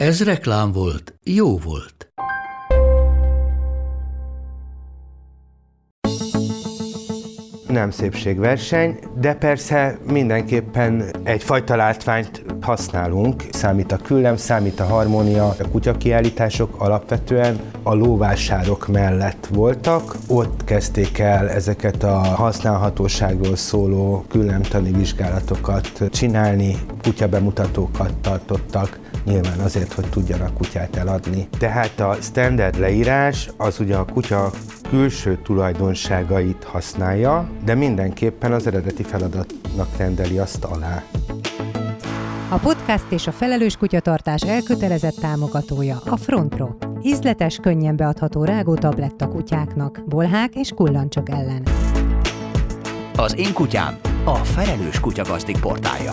Ez reklám volt, jó volt. nem szépségverseny, de persze mindenképpen egyfajta látványt használunk. Számít a küllem, számít a harmónia. A kutyakiállítások alapvetően a lóvásárok mellett voltak. Ott kezdték el ezeket a használhatóságról szóló küllemtani vizsgálatokat csinálni, kutyabemutatókat tartottak, nyilván azért, hogy tudjanak kutyát eladni. Tehát a standard leírás az ugye a kutya külső tulajdonságait használja, de mindenképpen az eredeti feladatnak rendeli azt alá. A podcast és a felelős kutyatartás elkötelezett támogatója a Frontpro. Ízletes, könnyen beadható rágó tabletta kutyáknak, bolhák és kullancsok ellen. Az én kutyám a felelős kutyagazdik portálja.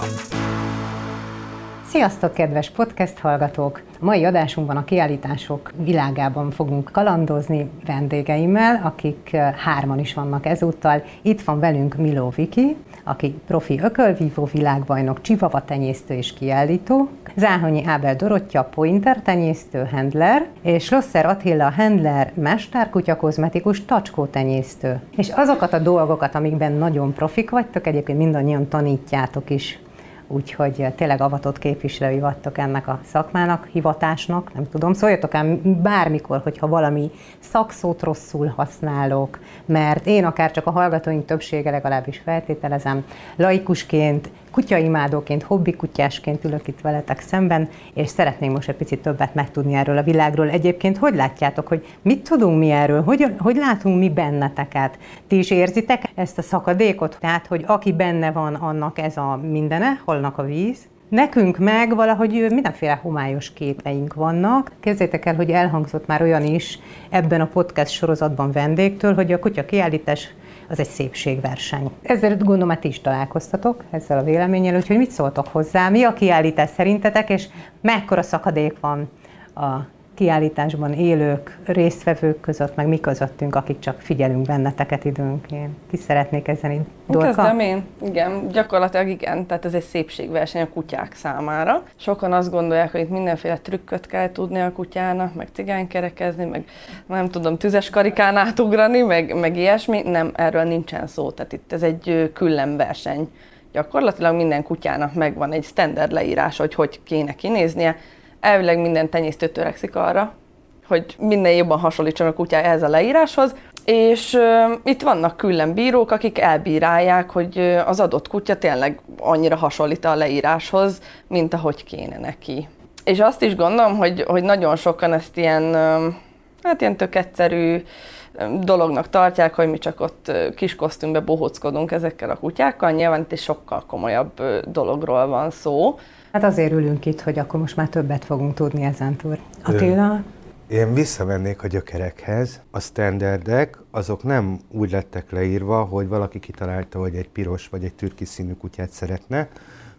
Sziasztok, kedves podcast hallgatók! A mai adásunkban a kiállítások világában fogunk kalandozni vendégeimmel, akik hárman is vannak ezúttal. Itt van velünk Miló Viki, aki profi ökölvívó világbajnok, csivava tenyésztő és kiállító, Záhonyi Ábel Dorottya, pointer tenyésztő, handler, és Losser Attila handler, mesterkutya kozmetikus, tacskó tenyésztő. És azokat a dolgokat, amikben nagyon profik vagytok, egyébként mindannyian tanítjátok is úgyhogy tényleg avatott képviselői vagytok ennek a szakmának, hivatásnak, nem tudom, szóljatok ám bármikor, hogyha valami szakszót rosszul használok, mert én akár csak a hallgatóink többsége legalábbis feltételezem, laikusként kutyaimádóként, hobbikutyásként ülök itt veletek szemben, és szeretném most egy picit többet megtudni erről a világról. Egyébként hogy látjátok, hogy mit tudunk mi erről, hogy, hogy látunk mi benneteket? Ti is érzitek ezt a szakadékot? Tehát, hogy aki benne van, annak ez a mindene, holnak a víz, Nekünk meg valahogy mindenféle homályos képeink vannak. Kezdjétek el, hogy elhangzott már olyan is ebben a podcast sorozatban vendégtől, hogy a kutya kiállítás az egy szépségverseny. Ezzel gondolom, hogy ti is találkoztatok ezzel a véleménnyel, úgyhogy mit szóltok hozzá, mi a kiállítás szerintetek, és mekkora szakadék van a kiállításban élők, résztvevők között, meg mi közöttünk, akik csak figyelünk benneteket időnként. Ki szeretnék ezen így Dorka? Kezdem én. Igen, gyakorlatilag igen. Tehát ez egy szépségverseny a kutyák számára. Sokan azt gondolják, hogy itt mindenféle trükköt kell tudni a kutyának, meg cigánykerekezni, meg nem tudom, tüzes karikán átugrani, meg, meg ilyesmi. Nem, erről nincsen szó. Tehát itt ez egy küllemverseny. Gyakorlatilag minden kutyának megvan egy standard leírás, hogy hogy kéne kinéznie, elvileg minden tenyésztő törekszik arra, hogy minden jobban hasonlítson a kutyája ehhez a leíráshoz, és uh, itt vannak külön bírók, akik elbírálják, hogy uh, az adott kutya tényleg annyira hasonlít a leíráshoz, mint ahogy kéne neki. És azt is gondolom, hogy, hogy nagyon sokan ezt ilyen, uh, hát ilyen tök egyszerű dolognak tartják, hogy mi csak ott kis kosztümbe bohóckodunk ezekkel a kutyákkal. Nyilván itt egy sokkal komolyabb dologról van szó. Hát azért ülünk itt, hogy akkor most már többet fogunk tudni ezen túl. Attila? Én visszamennék a gyökerekhez. A standardek azok nem úgy lettek leírva, hogy valaki kitalálta, hogy egy piros vagy egy türkis színű kutyát szeretne,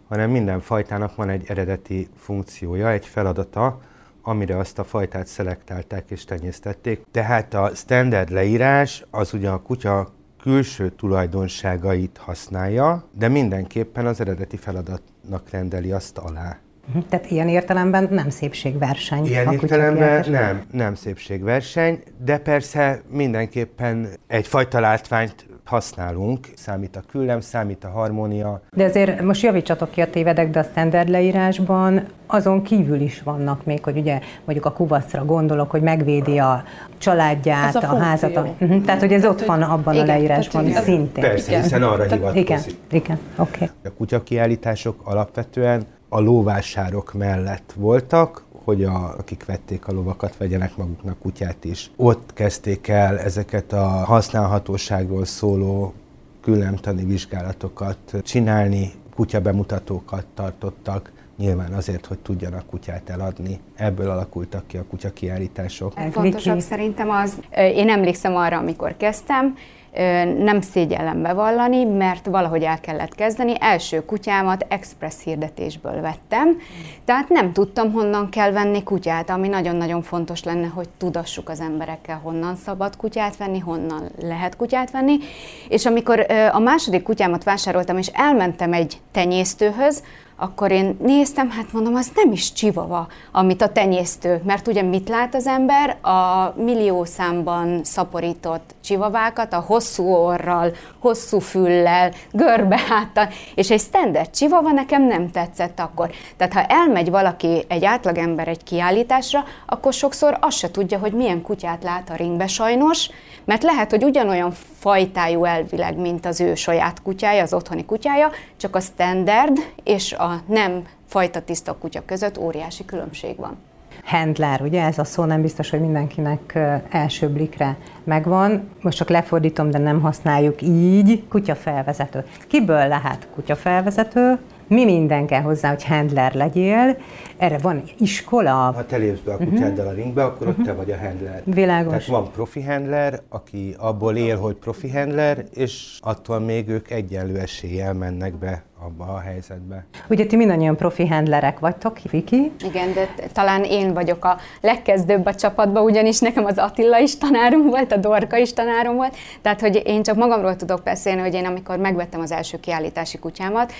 hanem minden fajtának van egy eredeti funkciója, egy feladata, amire azt a fajtát szelektálták és tenyésztették. Tehát a standard leírás az ugye a kutya külső tulajdonságait használja, de mindenképpen az eredeti feladatnak rendeli azt alá. Mhm. Tehát ilyen értelemben nem szépségverseny. Ilyen értelemben nem, nem szépségverseny, de persze mindenképpen egyfajta látványt használunk, számít a küllem, számít a harmónia. De azért most javítsatok ki a tévedek, de a standard leírásban azon kívül is vannak még, hogy ugye mondjuk a kuvaszra gondolok, hogy megvédi a családját, a, a házat. A, uh-huh. Tehát, hogy ez ott van abban igen, a leírásban tehát, szintén. Persze, igen. hiszen arra hivatkozik. Igen, igen, oké. Okay. A kutyakiállítások alapvetően a lóvásárok mellett voltak, hogy a, akik vették a lovakat, vegyenek maguknak kutyát is. Ott kezdték el ezeket a használhatóságról szóló küllemtani vizsgálatokat csinálni, kutyabemutatókat tartottak, nyilván azért, hogy tudjanak kutyát eladni. Ebből alakultak ki a kutya kiállítások. Fontosabb szerintem az, én emlékszem arra, amikor kezdtem, nem szégyellem bevallani, mert valahogy el kellett kezdeni. Első kutyámat express hirdetésből vettem, tehát nem tudtam, honnan kell venni kutyát, ami nagyon-nagyon fontos lenne, hogy tudassuk az emberekkel, honnan szabad kutyát venni, honnan lehet kutyát venni. És amikor a második kutyámat vásároltam, és elmentem egy tenyésztőhöz, akkor én néztem, hát mondom, az nem is csivava, amit a tenyésztő, mert ugye mit lát az ember? A millió számban szaporított csivavákat, a hosszú orral, hosszú füllel, görbe háttal, és egy standard csivava nekem nem tetszett akkor. Tehát ha elmegy valaki, egy átlagember egy kiállításra, akkor sokszor azt se tudja, hogy milyen kutyát lát a ringbe sajnos, mert lehet, hogy ugyanolyan fajtájú elvileg, mint az ő saját kutyája, az otthoni kutyája, csak a standard és a nem fajta tiszta kutya között óriási különbség van. Handler, ugye ez a szó nem biztos, hogy mindenkinek első blikre megvan. Most csak lefordítom, de nem használjuk így. Kutyafelvezető. Kiből lehet kutyafelvezető? Mi minden kell hozzá, hogy handler legyél? Erre van iskola? Ha te lépsz be a kutyáddal a ringbe, akkor ott te vagy a handler. Világos. Tehát van profi handler, aki abból él, hogy profi handler, és attól még ők egyenlő eséllyel mennek be abba a helyzetbe. Ugye ti mindannyian profi handlerek vagytok, Viki? Igen, de talán én vagyok a legkezdőbb a csapatban, ugyanis nekem az Attila is tanárom volt, a Dorka is tanárom volt, tehát hogy én csak magamról tudok beszélni, hogy én amikor megvettem az első kiállítási kutyámat,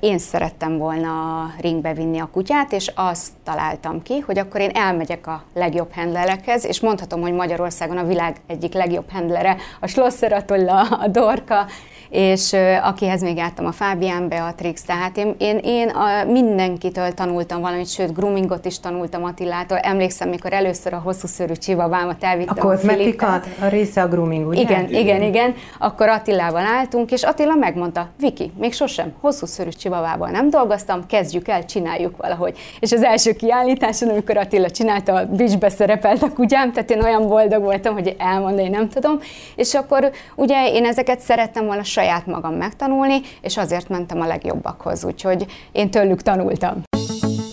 én szerettem volna ringbe vinni a kutyát, és azt találtam ki, hogy akkor én elmegyek a legjobb handlerekhez, és mondhatom, hogy Magyarországon a világ egyik legjobb handlere, a Schlosser Attila, a Dorka, és akihez még jártam a Fábián Beatrix, tehát én, én, én a, mindenkitől tanultam valamit, sőt groomingot is tanultam Attilától. Emlékszem, mikor először a hosszú szőrű csivavámat A elvittem kozmetika, Filipre. a része a grooming, ugye? Igen, igen, igen. Akkor Attilával álltunk, és Attila megmondta, Viki, még sosem hosszú szörű csivavával nem dolgoztam, kezdjük el, csináljuk valahogy. És az első kiállításon, amikor Attila csinálta, a bicsbe szerepelt a kutyám, tehát én olyan boldog voltam, hogy elmondani nem tudom. És akkor ugye én ezeket szerettem volna saját magam megtanulni, és azért mentem a legjobbakhoz, úgyhogy én tőlük tanultam.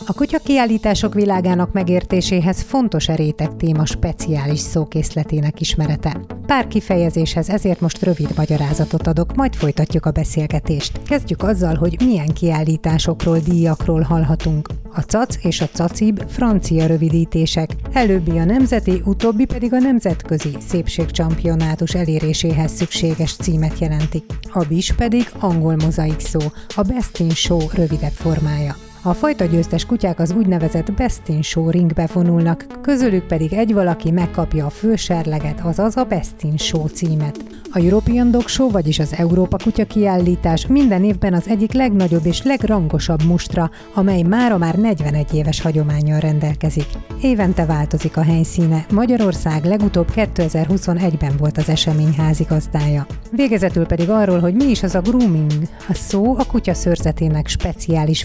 A kutya kiállítások világának megértéséhez fontos a réteg téma speciális szókészletének ismerete. Pár kifejezéshez ezért most rövid magyarázatot adok, majd folytatjuk a beszélgetést. Kezdjük azzal, hogy milyen kiállításokról, díjakról hallhatunk. A CAC és a CACIB francia rövidítések, előbbi a nemzeti, utóbbi pedig a nemzetközi szépségcsampionátus eléréséhez szükséges címet jelentik. A BIS pedig angol mozaik szó, a Best in Show rövidebb formája. A fajta győztes kutyák az úgynevezett Best in Show ringbe vonulnak, közülük pedig egy valaki megkapja a főserleget, azaz a Best in Show címet. A European Dog Show, vagyis az Európa Kutya kiállítás minden évben az egyik legnagyobb és legrangosabb mustra, amely mára már 41 éves hagyományjal rendelkezik. Évente változik a helyszíne, Magyarország legutóbb 2021-ben volt az esemény házigazdája. Végezetül pedig arról, hogy mi is az a grooming. A szó a kutya szőrzetének speciális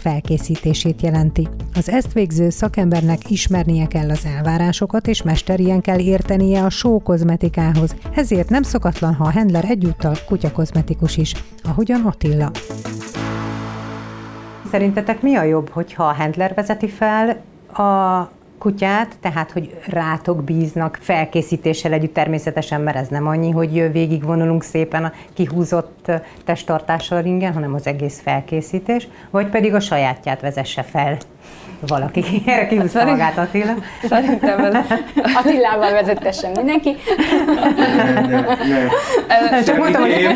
felkészítését jelenti. Az ezt végző szakembernek ismernie kell az elvárásokat, és mesterien kell értenie a show kozmetikához. Ezért nem szokatlan, ha a handler egyúttal kutyakozmetikus is, ahogyan Attila. Szerintetek mi a jobb, hogyha a handler vezeti fel a kutyát, tehát hogy rátok bíznak felkészítéssel együtt természetesen, mert ez nem annyi, hogy végigvonulunk szépen a kihúzott testtartással a ringen, hanem az egész felkészítés, vagy pedig a sajátját vezesse fel valaki. Erre kihúzta Szerint- magát Attila. Szerintem ez Attilával vezetessen mindenki. Csak mondtam, hogy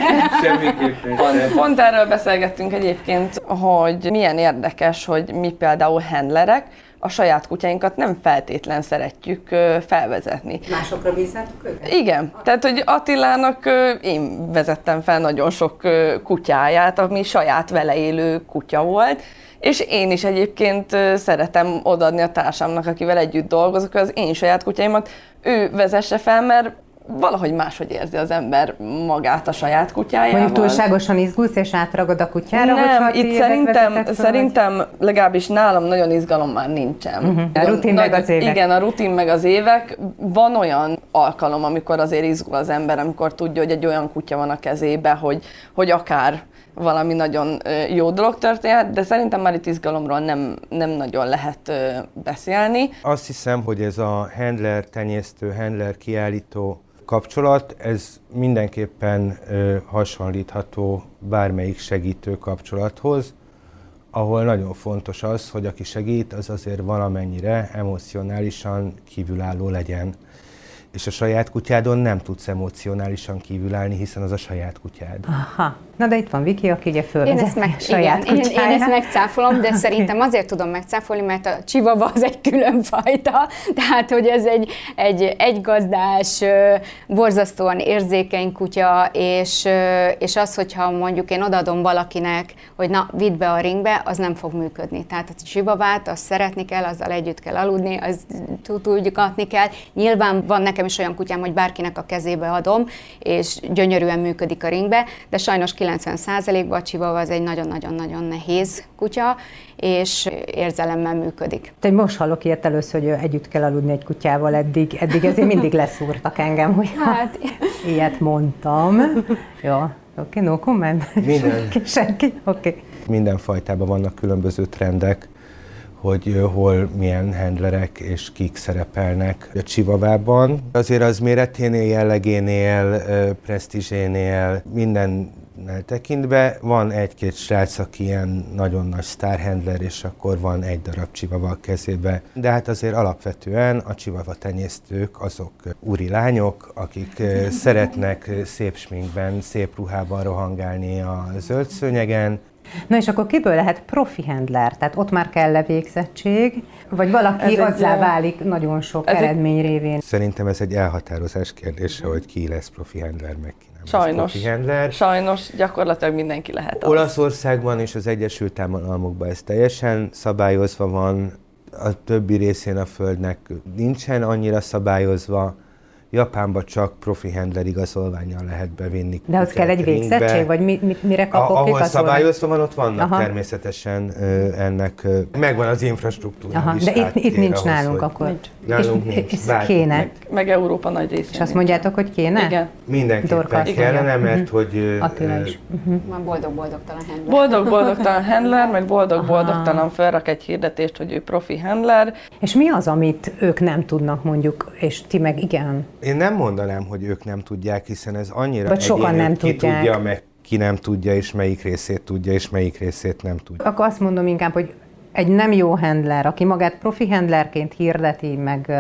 Pont, pont erről beszélgettünk egyébként, hogy milyen érdekes, hogy mi például handlerek a saját kutyáinkat nem feltétlen szeretjük felvezetni. másokra bízzátok őket? Igen, tehát hogy Attilának én vezettem fel nagyon sok kutyáját, ami saját vele élő kutya volt, és én is egyébként szeretem odaadni a társamnak, akivel együtt dolgozok, az én saját kutyáimat ő vezesse fel, mert valahogy máshogy érzi az ember magát a saját kutyájával. Mondjuk túlságosan izgulsz és átragad a kutyára, Nem, itt szerintem, fel, szerintem legalábbis nálam nagyon izgalom már nincsen. Mhm. A rutin meg nagyon- az évek. Igen, a rutin meg az évek. Van olyan alkalom, amikor azért izgul az ember, amikor tudja, hogy egy olyan kutya van a kezébe, hogy, hogy akár valami nagyon jó dolog történhet, de szerintem már itt izgalomról nem, nem nagyon lehet beszélni. Azt hiszem, hogy ez a handler tenyésztő, handler kiállító kapcsolat, ez mindenképpen hasonlítható bármelyik segítő kapcsolathoz, ahol nagyon fontos az, hogy aki segít, az azért valamennyire emocionálisan kívülálló legyen és a saját kutyádon nem tudsz emocionálisan kívülállni, hiszen az a saját kutyád. Aha. Na de itt van Viki, aki ugye föl én ezt meg, saját igen, én, én, ezt megcáfolom, de szerintem azért tudom megcáfolni, mert a csivava az egy külön fajta, tehát hogy ez egy, egy egygazdás, borzasztóan érzékeny kutya, és, és az, hogyha mondjuk én odaadom valakinek, hogy na, vidd be a ringbe, az nem fog működni. Tehát a csivavát, azt szeretni kell, azzal együtt kell aludni, az tudjuk kell. Nyilván van nekem is olyan kutyám, hogy bárkinek a kezébe adom, és gyönyörűen működik a ringbe, de sajnos 90%-ban a Chihuahua az egy nagyon-nagyon-nagyon nehéz kutya, és érzelemmel működik. Te most hallok ilyet először, hogy együtt kell aludni egy kutyával eddig, eddig ezért mindig leszúrtak engem, hogy hát, ilyet mondtam. Jó, oké, okay, no comment. Minden. Senki, oké. Okay. Minden fajtában vannak különböző trendek, hogy hol milyen handlerek és kik szerepelnek a Csivavában. Azért az méreténél, jellegénél, presztízsénél, minden tekintve van egy-két srác, aki ilyen nagyon nagy sztárhandler, és akkor van egy darab csivava a kezébe. De hát azért alapvetően a csivava tenyésztők azok úri lányok, akik szeretnek szép sminkben, szép ruhában rohangálni a zöld szőnyegen, Na és akkor kiből lehet profi handler? Tehát ott már kell levégzettség, vagy valaki ez azzá egy, válik nagyon sok eredmény révén? Szerintem ez egy elhatározás kérdése, hogy ki lesz profi handler, meg ki nem Sajnos. Profi handler. Sajnos gyakorlatilag mindenki lehet az. Olaszországban és az Egyesült Államokban ez teljesen szabályozva van, a többi részén a Földnek nincsen annyira szabályozva, Japánba csak profi handler igazolványjal lehet bevinni. De az kell egy végzettség, vagy mi, mi, mire kapok a, Ahol szabályozva van, ott vannak Aha. természetesen ö, ennek, ö, megvan az infrastruktúra Aha, is. De itt, itt nincs ahhoz, nálunk akkor. Nincs. Nálunk és, nincs. És kéne. Meg, meg Európa nagy részén. És azt mondjátok, hogy kéne? Igen. Mindenképpen Dorkas. kellene, mert uh-huh. hogy... Attila is. Uh-huh. Van boldog-boldogtalan handler. Boldog-boldogtalan handler, meg boldog-boldogtalan felrak egy hirdetést, hogy ő profi handler. És mi az, amit ők nem tudnak mondjuk, és ti meg igen? Én nem mondanám, hogy ők nem tudják, hiszen ez annyira Vagy sokan nem ki tudják. tudja, meg ki nem tudja, és melyik részét tudja, és melyik részét nem tudja. Akkor azt mondom inkább, hogy egy nem jó handler, aki magát profi handlerként hirdeti, meg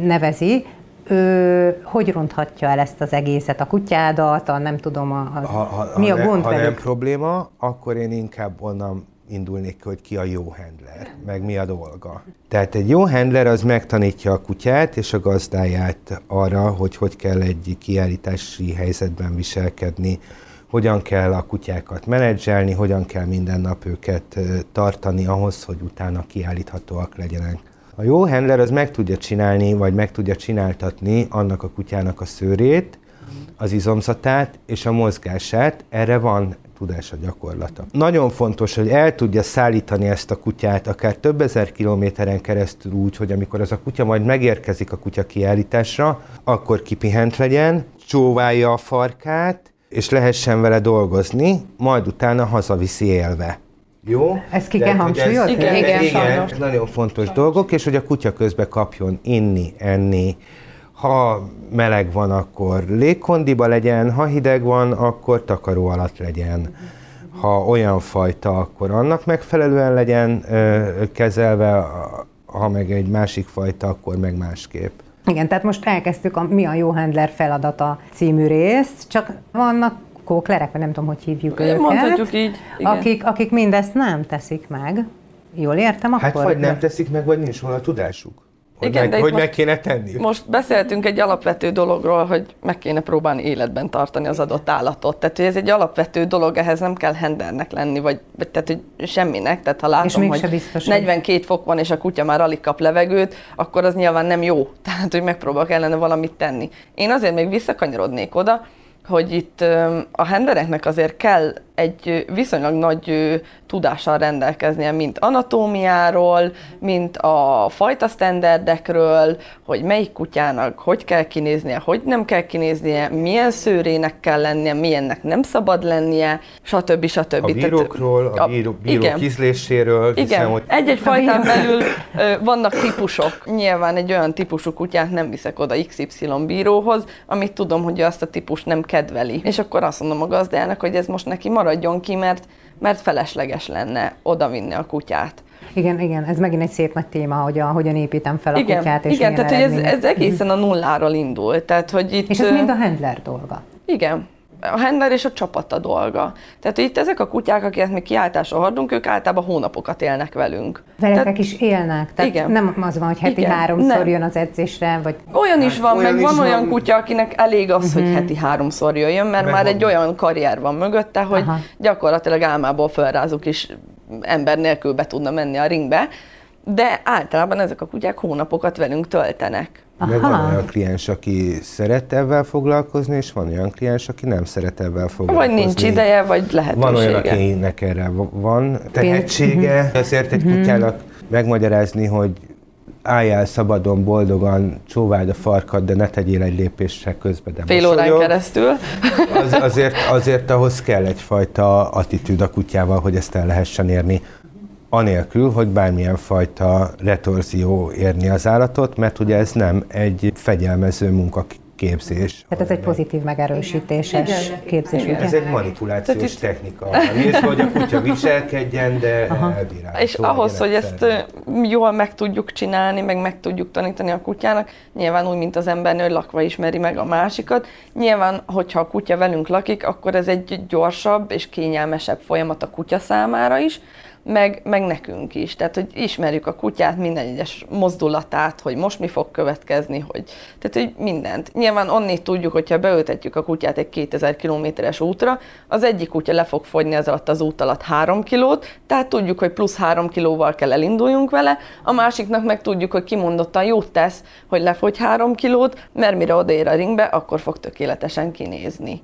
nevezi, ő hogy ronthatja el ezt az egészet, a kutyádat, a nem tudom, a, a, ha, ha, mi a gond Ha velük? nem probléma, akkor én inkább onnan indulnék hogy ki a jó handler, meg mi a dolga. Tehát egy jó handler az megtanítja a kutyát és a gazdáját arra, hogy hogy kell egy kiállítási helyzetben viselkedni, hogyan kell a kutyákat menedzselni, hogyan kell minden nap őket tartani ahhoz, hogy utána kiállíthatóak legyenek. A jó handler az meg tudja csinálni, vagy meg tudja csináltatni annak a kutyának a szőrét, az izomzatát és a mozgását. Erre van tudása, gyakorlata. Nagyon fontos, hogy el tudja szállítani ezt a kutyát akár több ezer kilométeren keresztül úgy, hogy amikor az a kutya majd megérkezik a kutya kiállításra, akkor kipihent legyen, csóválja a farkát, és lehessen vele dolgozni, majd utána hazaviszi élve. Jó? Ezt ki kell hangsúlyozni? Igen, igen, igen, nagyon fontos sajnos. dolgok, és hogy a kutya közben kapjon inni, enni, ha meleg van, akkor légkondiba legyen, ha hideg van, akkor takaró alatt legyen. Ha olyan fajta, akkor annak megfelelően legyen ö, kezelve, ha meg egy másik fajta, akkor meg másképp. Igen, tehát most elkezdtük a Mi a jó handler feladata című részt, csak vannak kóklerek, vagy nem tudom, hogy hívjuk őket. Mondhatjuk így. Igen. Akik, akik mindezt nem teszik meg. Jól értem hát akkor? Hát vagy nem teszik meg, vagy nincs volna tudásuk. Hogy, Igen, meg, hogy meg kéne tenni. Most beszéltünk egy alapvető dologról, hogy meg kéne próbálni életben tartani az adott állatot. Tehát, hogy ez egy alapvető dolog, ehhez nem kell hendernek lenni, vagy, vagy tehát, hogy semminek. Tehát, ha látom, hogy biztos, 42 fok van, és a kutya már alig kap levegőt, akkor az nyilván nem jó. Tehát, hogy megpróbálok ellene valamit tenni. Én azért még visszakanyarodnék oda, hogy itt a hendereknek azért kell egy viszonylag nagy tudással rendelkeznie, mint anatómiáról, mint a fajta sztenderdekről, hogy melyik kutyának hogy kell kinéznie, hogy nem kell kinéznie, milyen szőrének kell lennie, milyennek nem szabad lennie, stb. stb. A bírókról, a bíró, bíró igen. kízléséről. Igen, hogy... egy-egy fajtán belül ö, vannak típusok. Nyilván egy olyan típusú kutyát nem viszek oda XY bíróhoz, amit tudom, hogy azt a típus nem kedveli. És akkor azt mondom a gazdának, hogy ez most neki maradjon ki, mert mert felesleges lenne odavinni a kutyát. Igen, igen, ez megint egy szép nagy téma, hogy a, hogyan építem fel a igen, kutyát. És igen, tehát hogy ez, ez egészen a nulláról indul. Tehát, hogy itt, és ez mind a handler dolga. Igen, a handler és a csapata dolga. Tehát itt ezek a kutyák, akiket mi kiáltásra hordunk, ők általában hónapokat élnek velünk. Veletek tehát, is élnek? Tehát igen. nem az van, hogy heti igen, háromszor nem. jön az edzésre? Vagy... Olyan is van, olyan meg is van olyan kutya, akinek elég az, uh-huh. hogy heti háromszor jöjjön, mert meg már van. egy olyan karrier van mögötte, hogy Aha. gyakorlatilag álmából felrázuk is ember nélkül be tudna menni a ringbe, de általában ezek a kutyák hónapokat velünk töltenek. Aha. Meg van olyan kliens, aki szeret ebben foglalkozni, és van olyan kliens, aki nem szeret ebben foglalkozni. Vagy nincs ideje, vagy lehetősége. Van olyan, akinek erre van tehetsége. Mhm. Azért egy mhm. kutyának megmagyarázni, hogy álljál szabadon, boldogan, csóváld a farkad, de ne tegyél egy lépésre közbe, de Fél órán keresztül. Az, azért, azért ahhoz kell egyfajta attitűd a kutyával, hogy ezt el lehessen érni anélkül, hogy bármilyen fajta retorzió érni az állatot, mert ugye ez nem egy fegyelmező munka képzés. Tehát ez egy pozitív megerősítéses Igen. képzés. Igen. Ez egy manipulációs itt... technika. Nézd, hogy a kutya viselkedjen, de elbírálja. És ahhoz, hogy ezt jól meg tudjuk csinálni, meg meg tudjuk tanítani a kutyának, nyilván úgy, mint az embernő, hogy lakva ismeri meg a másikat. Nyilván, hogyha a kutya velünk lakik, akkor ez egy gyorsabb és kényelmesebb folyamat a kutya számára is, meg, meg nekünk is. Tehát, hogy ismerjük a kutyát, minden egyes mozdulatát, hogy most mi fog következni, hogy, tehát, hogy mindent. Nyilván onnit tudjuk, hogyha beültetjük a kutyát egy 2000 kilométeres útra, az egyik kutya le fog fogyni az alatt az út alatt 3 kilót, tehát tudjuk, hogy plusz 3 kilóval kell elinduljunk vele, a másiknak meg tudjuk, hogy kimondottan jót tesz, hogy lefogy 3 kilót, mert mire odaér a ringbe, akkor fog tökéletesen kinézni.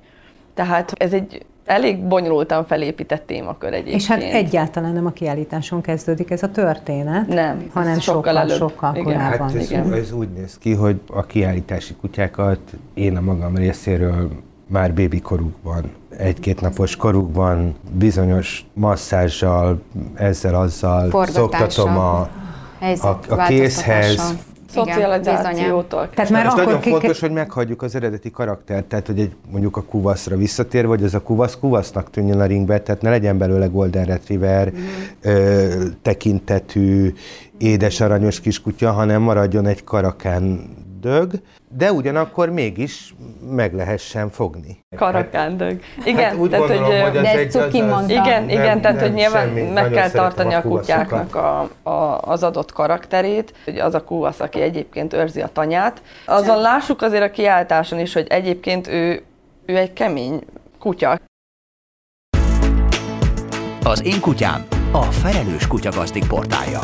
Tehát ez egy elég bonyolultan felépített témakör egyébként. És hát egyáltalán nem a kiállításon kezdődik ez a történet, nem, hanem sokkal, sokkal, sokkal igen. korábban. Hát ez, igen. ez úgy néz ki, hogy a kiállítási kutyákat én a magam részéről már bébikorukban, egy-két napos korukban bizonyos masszázsal, ezzel, azzal szoktatom a, a, a készhez, szocializációtól. Tehát már akkor nagyon ki... fontos, hogy meghagyjuk az eredeti karaktert, tehát hogy egy, mondjuk a kuvaszra visszatér, vagy az a kuvasz kuvasznak tűnjön a ringbe, tehát ne legyen belőle Golden Retriever mm. ö, tekintetű, édes aranyos kiskutya, hanem maradjon egy karakán dög, de ugyanakkor mégis meg lehessen fogni. Karakándög. Igen, hát úgy tehát, gondolom, hogy, hogy de egy, cuki az, az, Igen, nem, igen, tehát hogy nyilván meg kell tartani a kutyáknak a, a, az adott karakterét, hogy az a kuvasz, aki egyébként őrzi a tanyát. Azon lássuk azért a kiáltáson is, hogy egyébként ő, ő egy kemény kutya. Az én kutyám a felelős kutyagazdik portálja.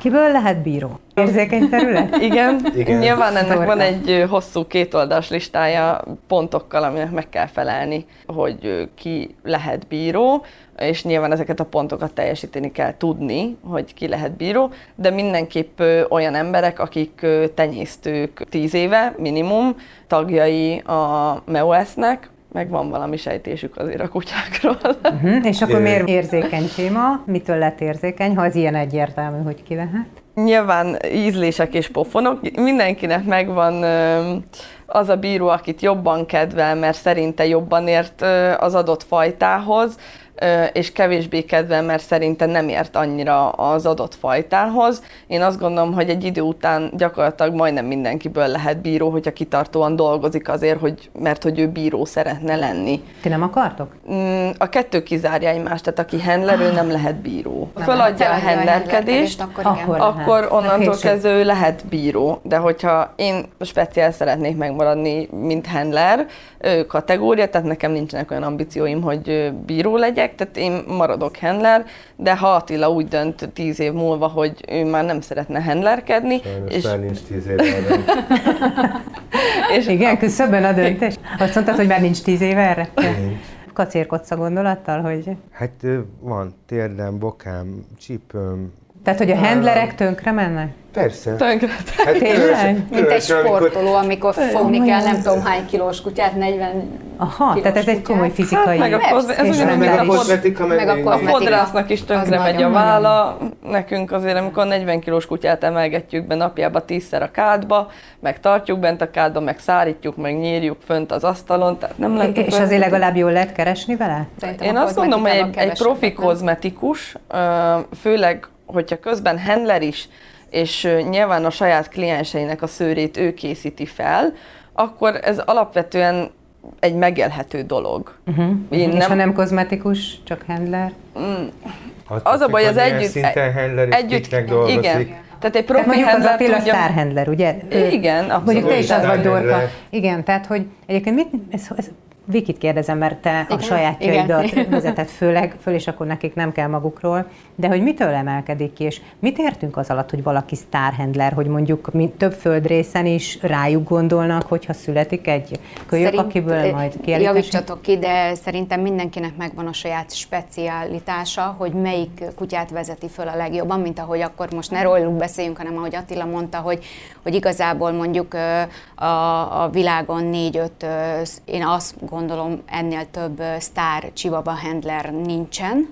Kiből lehet bíró? Érzékeny terület? Igen, Igen. nyilván ennek Torka. van egy hosszú kétoldas listája pontokkal, aminek meg kell felelni, hogy ki lehet bíró, és nyilván ezeket a pontokat teljesíteni kell tudni, hogy ki lehet bíró, de mindenképp olyan emberek, akik tenyésztők tíz éve minimum, tagjai a MEOS-nek, meg van valami sejtésük azért a kutyákról. Uh-huh. És akkor miért érzékeny téma? Mitől lett érzékeny, ha az ilyen egyértelmű, hogy ki lehet? Nyilván ízlések és pofonok. Mindenkinek megvan az a bíró, akit jobban kedvel, mert szerinte jobban ért az adott fajtához, és kevésbé kedvel, mert szerintem nem ért annyira az adott fajtához. Én azt gondolom, hogy egy idő után gyakorlatilag majdnem mindenkiből lehet bíró, hogyha kitartóan dolgozik azért, hogy, mert hogy ő bíró szeretne lenni. Ti nem akartok? Mm, a kettő kizárja egymást, tehát aki handler, ő nem lehet bíró. Nem Föladja a handlerkedést, akkor, akkor, akkor onnantól kezdve ő lehet bíró. De hogyha én speciál szeretnék megmaradni, mint handler kategória, tehát nekem nincsenek olyan ambícióim, hogy bíró legyek, legyek, tehát én maradok handler, de ha Attila úgy dönt tíz év múlva, hogy ő már nem szeretne handlerkedni. Sajnos és... már nincs tíz éve és Igen, küszöbben a döntés. Azt mondtad, hogy már nincs tíz éve erre? kacérkodsz a gondolattal, hogy... Hát van térdem, bokám, csípőm. Tehát, hogy a handlerek tönkre mennek? Persze. Tönkre. Hát Tényleg? Mint egy sportoló, amikor fogni kell nem tudom hány kilós kutyát, 40 Aha, kilós tehát ez egy komoly fizikai... Hát meg a ez meg fod- kozmetika, meg, a A fodrásznak is tönkre Az megy a válla, nekünk azért, amikor 40 kilós kutyát emelgetjük be napjába tízszer a kádba, meg tartjuk bent a kádba, meg szárítjuk, meg nyírjuk fönt az asztalon, tehát nem lehet... És azért legalább jól lehet keresni vele? Szerintem Én azt mondom, hogy egy, egy profi kozmetikus, főleg, hogyha közben handler is, és nyilván a saját klienseinek a szőrét ő készíti fel, akkor ez alapvetően egy megélhető dolog. Uh-huh. Én És ha nem, nem kozmetikus, csak handler? Attól az a baj, az együtt, szinten handler és együtt, dolgozik. igen. Tehát egy Tehát profi mondjuk az handler Attila tudja, sztár handler, ugye? Igen, abszolút. Mondjuk te is az vagy Dorka. Igen, tehát hogy egyébként mit, ez, ez Vikit kérdezem, mert te a Igen, sajátjaidat igen. vezeted főleg, föl, és akkor nekik nem kell magukról, de hogy mitől emelkedik ki, és mit értünk az alatt, hogy valaki sztárhandler, hogy mondjuk mi, több földrészen is rájuk gondolnak, hogyha születik egy kölyök, Szerint- akiből majd kiállítási? Javítsatok ki, de szerintem mindenkinek megvan a saját specialitása, hogy melyik kutyát vezeti föl a legjobban, mint ahogy akkor most ne róluk beszéljünk, hanem ahogy Attila mondta, hogy, hogy igazából mondjuk a, a világon négy-öt, én azt gondolom ennél több sztár csivaba handler nincsen,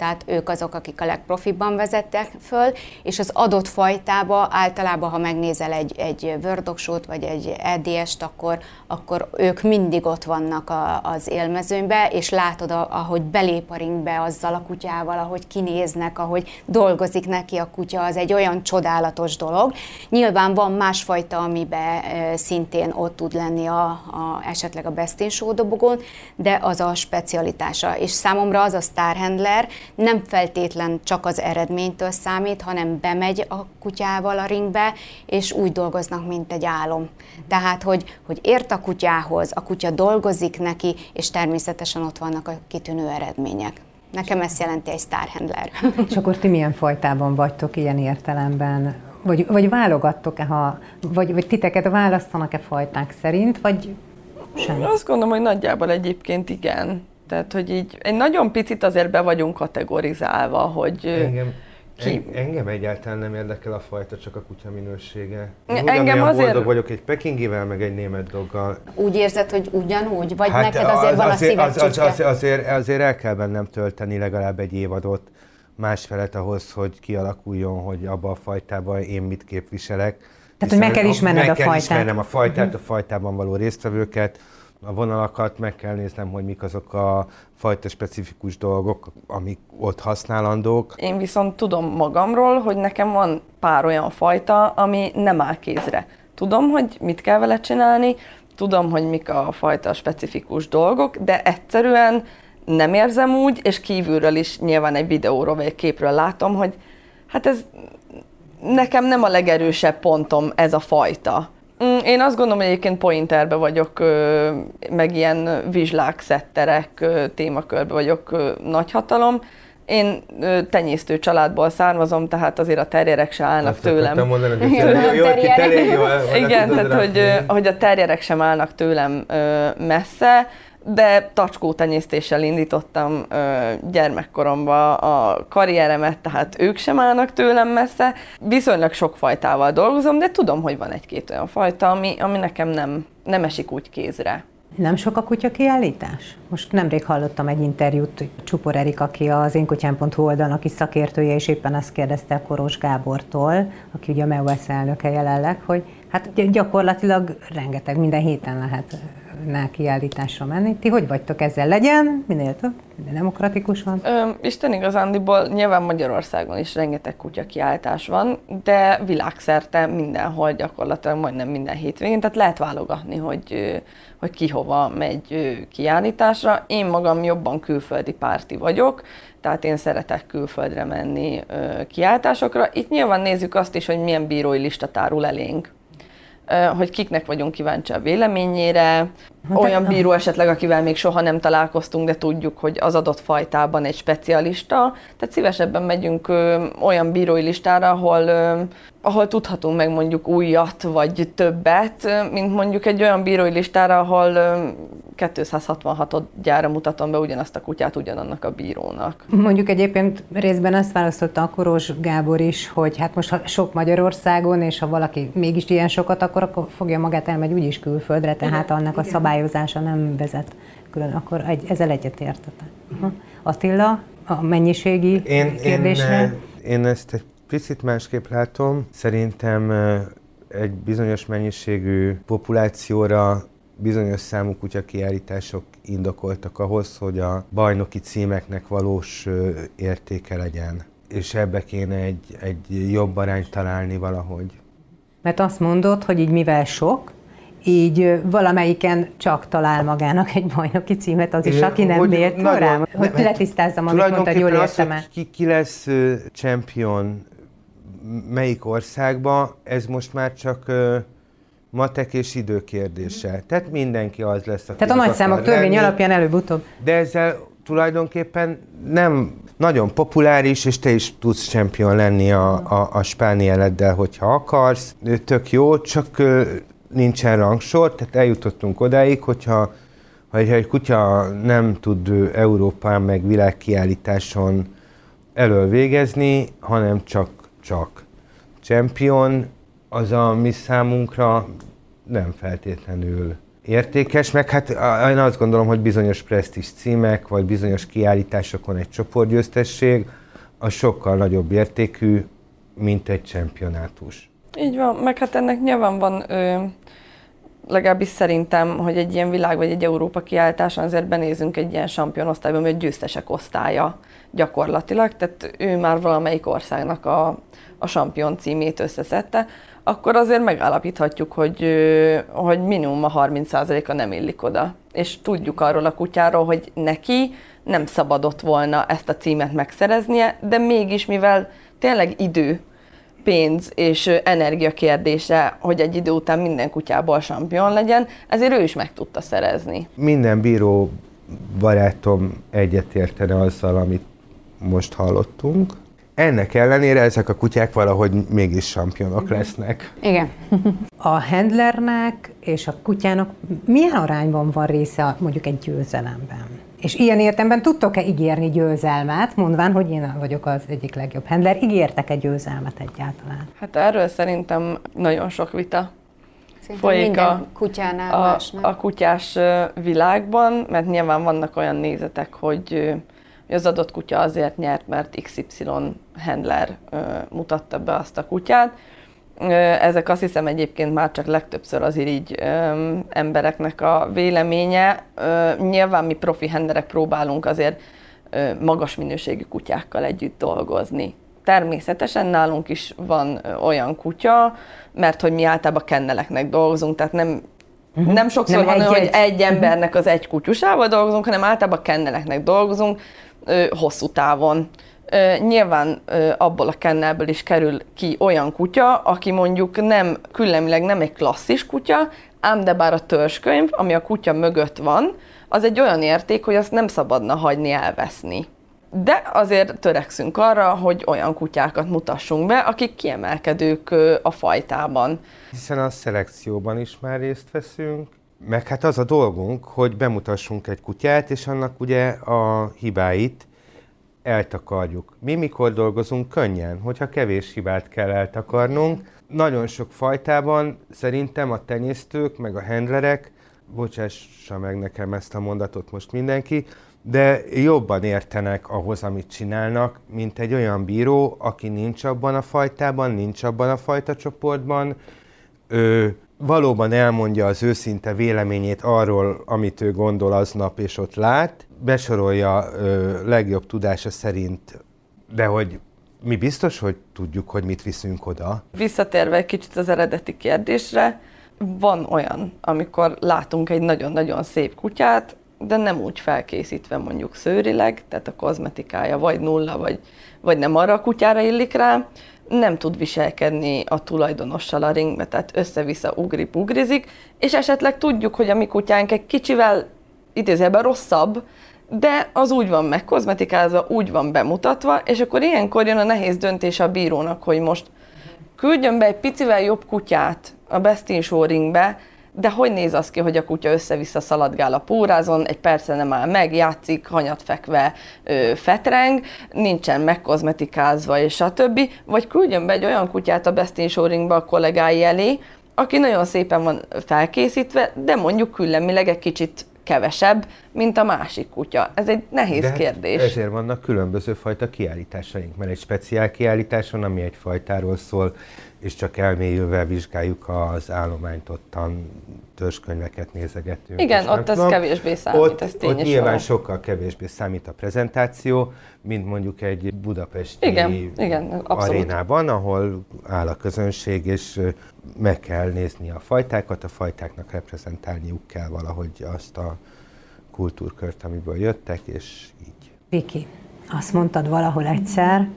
tehát ők azok, akik a legprofibban vezettek föl, és az adott fajtába általában, ha megnézel egy, egy Word vagy egy EDS-t, akkor, akkor ők mindig ott vannak a, az élmezőnybe, és látod, ahogy belép a ringbe azzal a kutyával, ahogy kinéznek, ahogy dolgozik neki a kutya, az egy olyan csodálatos dolog. Nyilván van másfajta, amiben szintén ott tud lenni a, a, esetleg a Best in Show dobogón, de az a specialitása. És számomra az a Star Handler nem feltétlen csak az eredménytől számít, hanem bemegy a kutyával a ringbe, és úgy dolgoznak, mint egy álom. Tehát, hogy, hogy ért a kutyához, a kutya dolgozik neki, és természetesen ott vannak a kitűnő eredmények. Nekem ezt jelenti egy Star Handler. És akkor ti milyen fajtában vagytok ilyen értelemben? Vagy, vagy válogattok-e, ha, vagy, vagy titeket választanak-e fajták szerint, vagy sem? Azt gondolom, hogy nagyjából egyébként igen. Tehát, hogy így egy nagyon picit azért be vagyunk kategorizálva, hogy Engem, ki- en, engem egyáltalán nem érdekel a fajta, csak a kutya minősége. Én Engem azért- boldog vagyok egy pekingivel, meg egy német doggal. Úgy érzed, hogy ugyanúgy? Vagy hát neked azért van a azért, szíved az, az, az, azért, azért el kell bennem tölteni legalább egy évadot, másfelet ahhoz, hogy kialakuljon, hogy abba a fajtában én mit képviselek. hogy meg kell ismerned meg a kell fajtát. ismernem a fajtát, a fajtában való résztvevőket, a vonalakat, meg kell néznem, hogy mik azok a fajta specifikus dolgok, amik ott használandók. Én viszont tudom magamról, hogy nekem van pár olyan fajta, ami nem áll kézre. Tudom, hogy mit kell vele csinálni, tudom, hogy mik a fajta specifikus dolgok, de egyszerűen nem érzem úgy, és kívülről is nyilván egy videóról vagy egy képről látom, hogy hát ez nekem nem a legerősebb pontom ez a fajta. Mm, Én azt gondolom, hogy egyébként pointerbe vagyok, meg ilyen vizslák, szetterek témakörbe vagyok nagyhatalom. Én tenyésztő családból származom, tehát azért a terrierek se állnak Azt tőlem. mondani, hogy Igen, jó, elég jól el- Igen, tehát hogy, hogy a terjerek sem állnak tőlem messze, de tacskó tenyésztéssel indítottam ö, gyermekkoromban a karrieremet, tehát ők sem állnak tőlem messze. Viszonylag sok fajtával dolgozom, de tudom, hogy van egy-két olyan fajta, ami, ami nekem nem, nem esik úgy kézre. Nem sok a kutya kiállítás? Most nemrég hallottam egy interjút Csupor Erik, aki az énkutyán.hu oldalnak is szakértője, és éppen azt kérdezte Koros Gábortól, aki ugye a MEUS elnöke jelenleg, hogy hát gy- gyakorlatilag rengeteg, minden héten lehet nál kiállításra menni. Ti hogy vagytok ezzel? Legyen minél több, minél demokratikusan. Ö, Isten igazándiból nyilván Magyarországon is rengeteg kutya kiállítás van, de világszerte mindenhol gyakorlatilag majdnem minden hétvégén, tehát lehet válogatni, hogy, hogy ki hova megy kiállításra. Én magam jobban külföldi párti vagyok, tehát én szeretek külföldre menni ö, kiállításokra. Itt nyilván nézzük azt is, hogy milyen bírói lista tárul elénk hogy kiknek vagyunk kíváncsi a véleményére. Olyan bíró esetleg, akivel még soha nem találkoztunk, de tudjuk, hogy az adott fajtában egy specialista. Tehát szívesebben megyünk ö, olyan bírói listára, ahol, ö, ahol tudhatunk meg mondjuk újat vagy többet, mint mondjuk egy olyan bírói listára, ahol ö, 266 gyára mutatom be ugyanazt a kutyát ugyanannak a bírónak. Mondjuk egyébként részben ezt választotta a Koros Gábor is, hogy hát most ha sok Magyarországon, és ha valaki mégis ilyen sokat, akkor, akkor fogja magát elmegy úgyis külföldre, tehát annak a szabályozása nem vezet külön, akkor egy, ezzel egyetértetek. Uh-huh. Attila, a mennyiségi én, kérdésre? Én, én ezt egy picit másképp látom. Szerintem egy bizonyos mennyiségű populációra bizonyos számú kutya kiállítások indokoltak ahhoz, hogy a bajnoki címeknek valós értéke legyen. És ebbe kéne egy, egy jobb arányt találni valahogy. Mert azt mondod, hogy így mivel sok, így valamelyiken csak talál magának egy bajnoki címet, az is, aki nem hogy méltó rá, hogy nem, letisztázzam, amit mondtad, jól értem az, ki, ki lesz champion melyik országba, ez most már csak uh, matek és idő kérdése. Tehát mindenki az lesz, aki Tehát a nagyszámok törvény alapján előbb-utóbb. De ezzel tulajdonképpen nem nagyon populáris, és te is tudsz champion lenni a, a, a spánieleddel, hogyha akarsz. Tök jó, csak nincsen rangsor, tehát eljutottunk odáig, hogyha ha egy kutya nem tud Európán meg világkiállításon elől végezni, hanem csak, csak champion, az a mi számunkra nem feltétlenül értékes, meg hát én azt gondolom, hogy bizonyos presztis címek, vagy bizonyos kiállításokon egy csoportgyőztesség, az sokkal nagyobb értékű, mint egy championátus. Így van, meg hát ennek nyilván van, ö, legalábbis szerintem, hogy egy ilyen világ vagy egy Európa kiállításon azért benézünk egy ilyen osztályban, hogy győztesek osztálya gyakorlatilag, tehát ő már valamelyik országnak a, a champion címét összeszedte, akkor azért megállapíthatjuk, hogy, hogy minimum a 30%-a nem illik oda. És tudjuk arról a kutyáról, hogy neki nem szabadott volna ezt a címet megszereznie, de mégis, mivel tényleg idő, pénz és energia kérdése, hogy egy idő után minden kutyából sampion legyen, ezért ő is meg tudta szerezni. Minden bíró barátom egyetértene azzal, amit most hallottunk. Ennek ellenére ezek a kutyák valahogy mégis sampionok mhm. lesznek. Igen. A handlernek és a kutyának milyen arányban van része mondjuk egy győzelemben? És ilyen értemben tudtok-e ígérni győzelmet, mondván, hogy én vagyok az egyik legjobb handler? Ígértek-e győzelmet egyáltalán? Hát erről szerintem nagyon sok vita Szinte folyik a, kutyánál a, a kutyás világban, mert nyilván vannak olyan nézetek, hogy hogy az adott kutya azért nyert, mert XY handler mutatta be azt a kutyát. Ezek azt hiszem egyébként már csak legtöbbször az irigy embereknek a véleménye. Nyilván mi profi henderek próbálunk azért magas minőségű kutyákkal együtt dolgozni. Természetesen nálunk is van olyan kutya, mert hogy mi általában kenneleknek dolgozunk, tehát nem Uh-huh. Nem sokszor nem van egy, hogy egy embernek az egy kutyusával dolgozunk, hanem általában kenneleknek dolgozunk, ö, hosszú távon. Nyilván abból a kennelből is kerül ki olyan kutya, aki mondjuk nem, különleg nem egy klasszis kutya, ám de bár a törzskönyv, ami a kutya mögött van, az egy olyan érték, hogy azt nem szabadna hagyni elveszni. De azért törekszünk arra, hogy olyan kutyákat mutassunk be, akik kiemelkedők a fajtában. Hiszen a szelekcióban is már részt veszünk, meg hát az a dolgunk, hogy bemutassunk egy kutyát, és annak ugye a hibáit eltakarjuk. Mi mikor dolgozunk könnyen, hogyha kevés hibát kell eltakarnunk. Nagyon sok fajtában szerintem a tenyésztők, meg a handlerek, bocsássa meg nekem ezt a mondatot most mindenki, de jobban értenek ahhoz, amit csinálnak, mint egy olyan bíró, aki nincs abban a fajtában, nincs abban a fajta csoportban, ő valóban elmondja az őszinte véleményét arról, amit ő gondol aznap és ott lát, besorolja ö, legjobb tudása szerint, de hogy mi biztos, hogy tudjuk, hogy mit viszünk oda? Visszatérve egy kicsit az eredeti kérdésre, van olyan, amikor látunk egy nagyon-nagyon szép kutyát, de nem úgy felkészítve mondjuk szőrileg, tehát a kozmetikája vagy nulla, vagy, vagy nem arra a kutyára illik rá, nem tud viselkedni a tulajdonossal a ringbe, tehát össze-vissza ugri-bugrizik, és esetleg tudjuk, hogy a mi kutyánk egy kicsivel idézőjelben rosszabb, de az úgy van megkozmetikázva, úgy van bemutatva, és akkor ilyenkor jön a nehéz döntés a bírónak, hogy most küldjön be egy picivel jobb kutyát a Best in Show ringbe, de hogy néz az ki, hogy a kutya össze-vissza szaladgál a pórázon, egy perce nem áll meg, játszik, hanyat fekve ö, fetreng, nincsen megkozmetikázva és a többi, vagy küldjön be egy olyan kutyát a Best in Show ringbe a kollégái elé, aki nagyon szépen van felkészítve, de mondjuk küllemileg egy kicsit kevesebb, mint a másik kutya. Ez egy nehéz De kérdés. Ezért vannak különböző fajta kiállításaink, mert egy speciál kiállítás van, ami egy fajtáról szól, és csak elmélyülve vizsgáljuk az állományt, ottan törzskönyveket nézegetünk. Igen, ott ez tudom. kevésbé számít, ott, ez tény Ott nyilván való. sokkal kevésbé számít a prezentáció, mint mondjuk egy budapesti Igen, igen, abszolút. arénában, ahol áll a közönség, és meg kell nézni a fajtákat, a fajtáknak reprezentálniuk kell valahogy azt a kultúrkört, amiből jöttek, és így. Viki, azt mondtad valahol egyszer,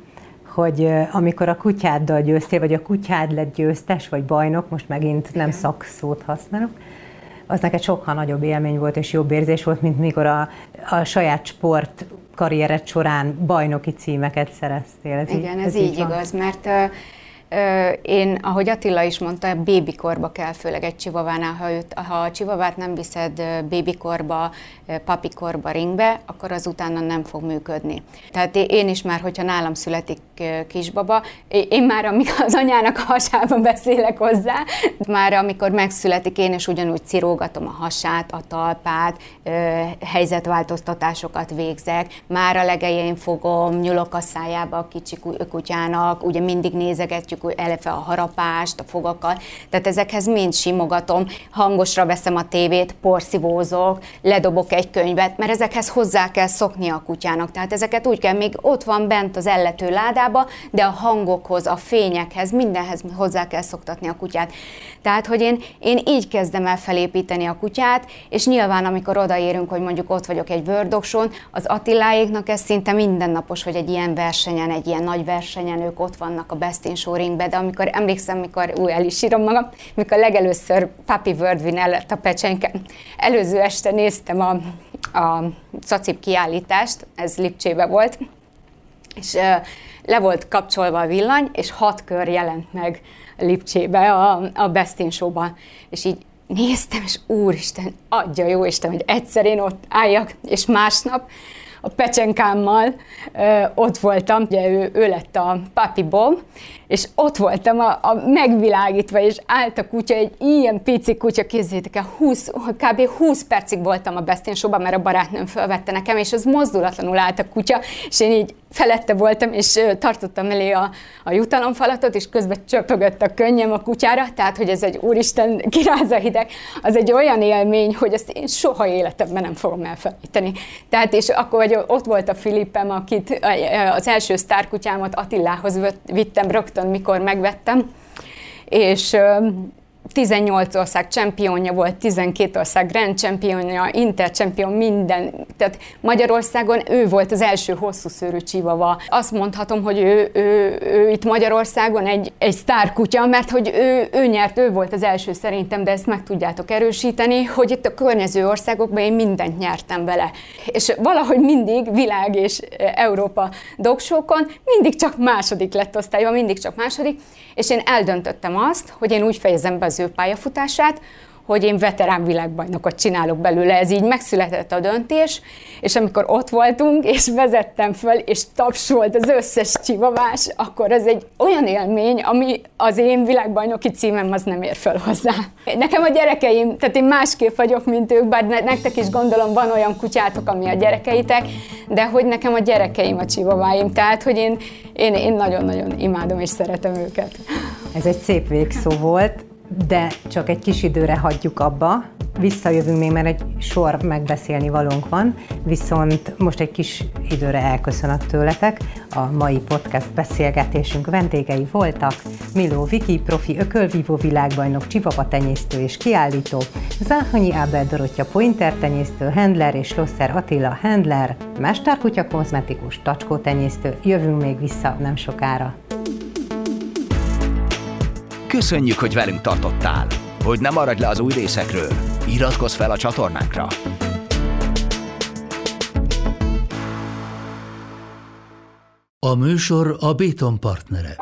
hogy amikor a kutyáddal győztél, vagy a kutyád lett győztes, vagy bajnok, most megint nem szakszót használok, az neked sokkal nagyobb élmény volt és jobb érzés volt, mint mikor a, a saját sport karriered során bajnoki címeket szereztél. Ez Igen, így, ez, így van? igaz, mert én, ahogy Attila is mondta, bébikorba kell, főleg egy csivavánál, ha, őt, ha a csivavát nem viszed bébikorba, papikorba, ringbe, akkor az utána nem fog működni. Tehát én- is már, hogyha nálam születik kisbaba, én már, amikor az anyának a hasában beszélek hozzá, már amikor megszületik, én is ugyanúgy cirógatom a hasát, a talpát, helyzetváltoztatásokat végzek, már a legején fogom, nyúlok a szájába a kicsi ku- kutyának, ugye mindig nézegetjük eleve a harapást, a fogakat, tehát ezekhez mind simogatom, hangosra veszem a tévét, porszívózok, ledobok egy könyvet, mert ezekhez hozzá kell szokni a kutyának, tehát ezeket úgy kell, még ott van bent az ellető ládába, de a hangokhoz, a fényekhez, mindenhez hozzá kell szoktatni a kutyát. Tehát, hogy én, én így kezdem el felépíteni a kutyát, és nyilván, amikor odaérünk, hogy mondjuk ott vagyok egy wordokson, az Attiláéknak ez szinte mindennapos, hogy egy ilyen versenyen, egy ilyen nagy versenyen ők ott vannak a Best in Show ringbe, de amikor emlékszem, mikor, új, el is írom magam, mikor legelőször Papi Wordwin el lett a pecsenke. Előző este néztem a, a Cacip kiállítást, ez Lipcsébe volt, és le volt kapcsolva a villany, és hat kör jelent meg Lipcsébe a, a Best in Show-ban. És így néztem, és úristen, adja jó Isten, hogy egyszer én ott álljak, és másnap a pecsenkámmal ö, ott voltam, ugye ő, ő lett a Papi és ott voltam a, a megvilágítva, és állt a kutya, egy ilyen pici kutya, kézzétek el, 20, kb. 20 percig voltam a Best in mert a barátnőm felvette nekem, és az mozdulatlanul állt a kutya, és én így felette voltam, és tartottam elé a, a jutalomfalatot, és közben csöpögött a könnyem a kutyára, tehát, hogy ez egy úristen kiráza hideg, az egy olyan élmény, hogy ezt én soha életemben nem fogom elfelejteni. Tehát, és akkor, hogy ott volt a Filippem, akit az első sztárkutyámat Attilához vittem rögtön, mikor megvettem, és 18 ország csempionja volt, 12 ország grand championja, inter champion, minden. Tehát Magyarországon ő volt az első hosszú szőrű csivava. Azt mondhatom, hogy ő, ő, ő itt Magyarországon egy, egy sztárkutya, mert hogy ő, ő nyert, ő volt az első szerintem, de ezt meg tudjátok erősíteni, hogy itt a környező országokban én mindent nyertem vele. És valahogy mindig világ és Európa dogsókon mindig csak második lett osztályban, mindig csak második, és én eldöntöttem azt, hogy én úgy fejezem be az ő pályafutását, hogy én veterán világbajnokot csinálok belőle, ez így megszületett a döntés, és amikor ott voltunk, és vezettem föl, és tapsolt az összes csivavás, akkor ez egy olyan élmény, ami az én világbajnoki címem az nem ér fel hozzá. Nekem a gyerekeim, tehát én másképp vagyok, mint ők, bár ne- nektek is gondolom van olyan kutyátok, ami a gyerekeitek, de hogy nekem a gyerekeim a csivaváim, tehát hogy én, én, én nagyon-nagyon imádom és szeretem őket. Ez egy szép végszó volt, de csak egy kis időre hagyjuk abba. Visszajövünk még, mert egy sor megbeszélni valónk van, viszont most egy kis időre elköszönök tőletek. A mai podcast beszélgetésünk vendégei voltak Miló Viki, profi ökölvívó világbajnok, csivava tenyésztő és kiállító, Záhonyi Ábel Dorottya pointer tenyésztő, handler és Losser Attila handler, mesterkutya kozmetikus, tacskó tenyésztő. Jövünk még vissza nem sokára. Köszönjük, hogy velünk tartottál! Hogy ne maradj le az új részekről, iratkozz fel a csatornánkra! A műsor a Béton partnere.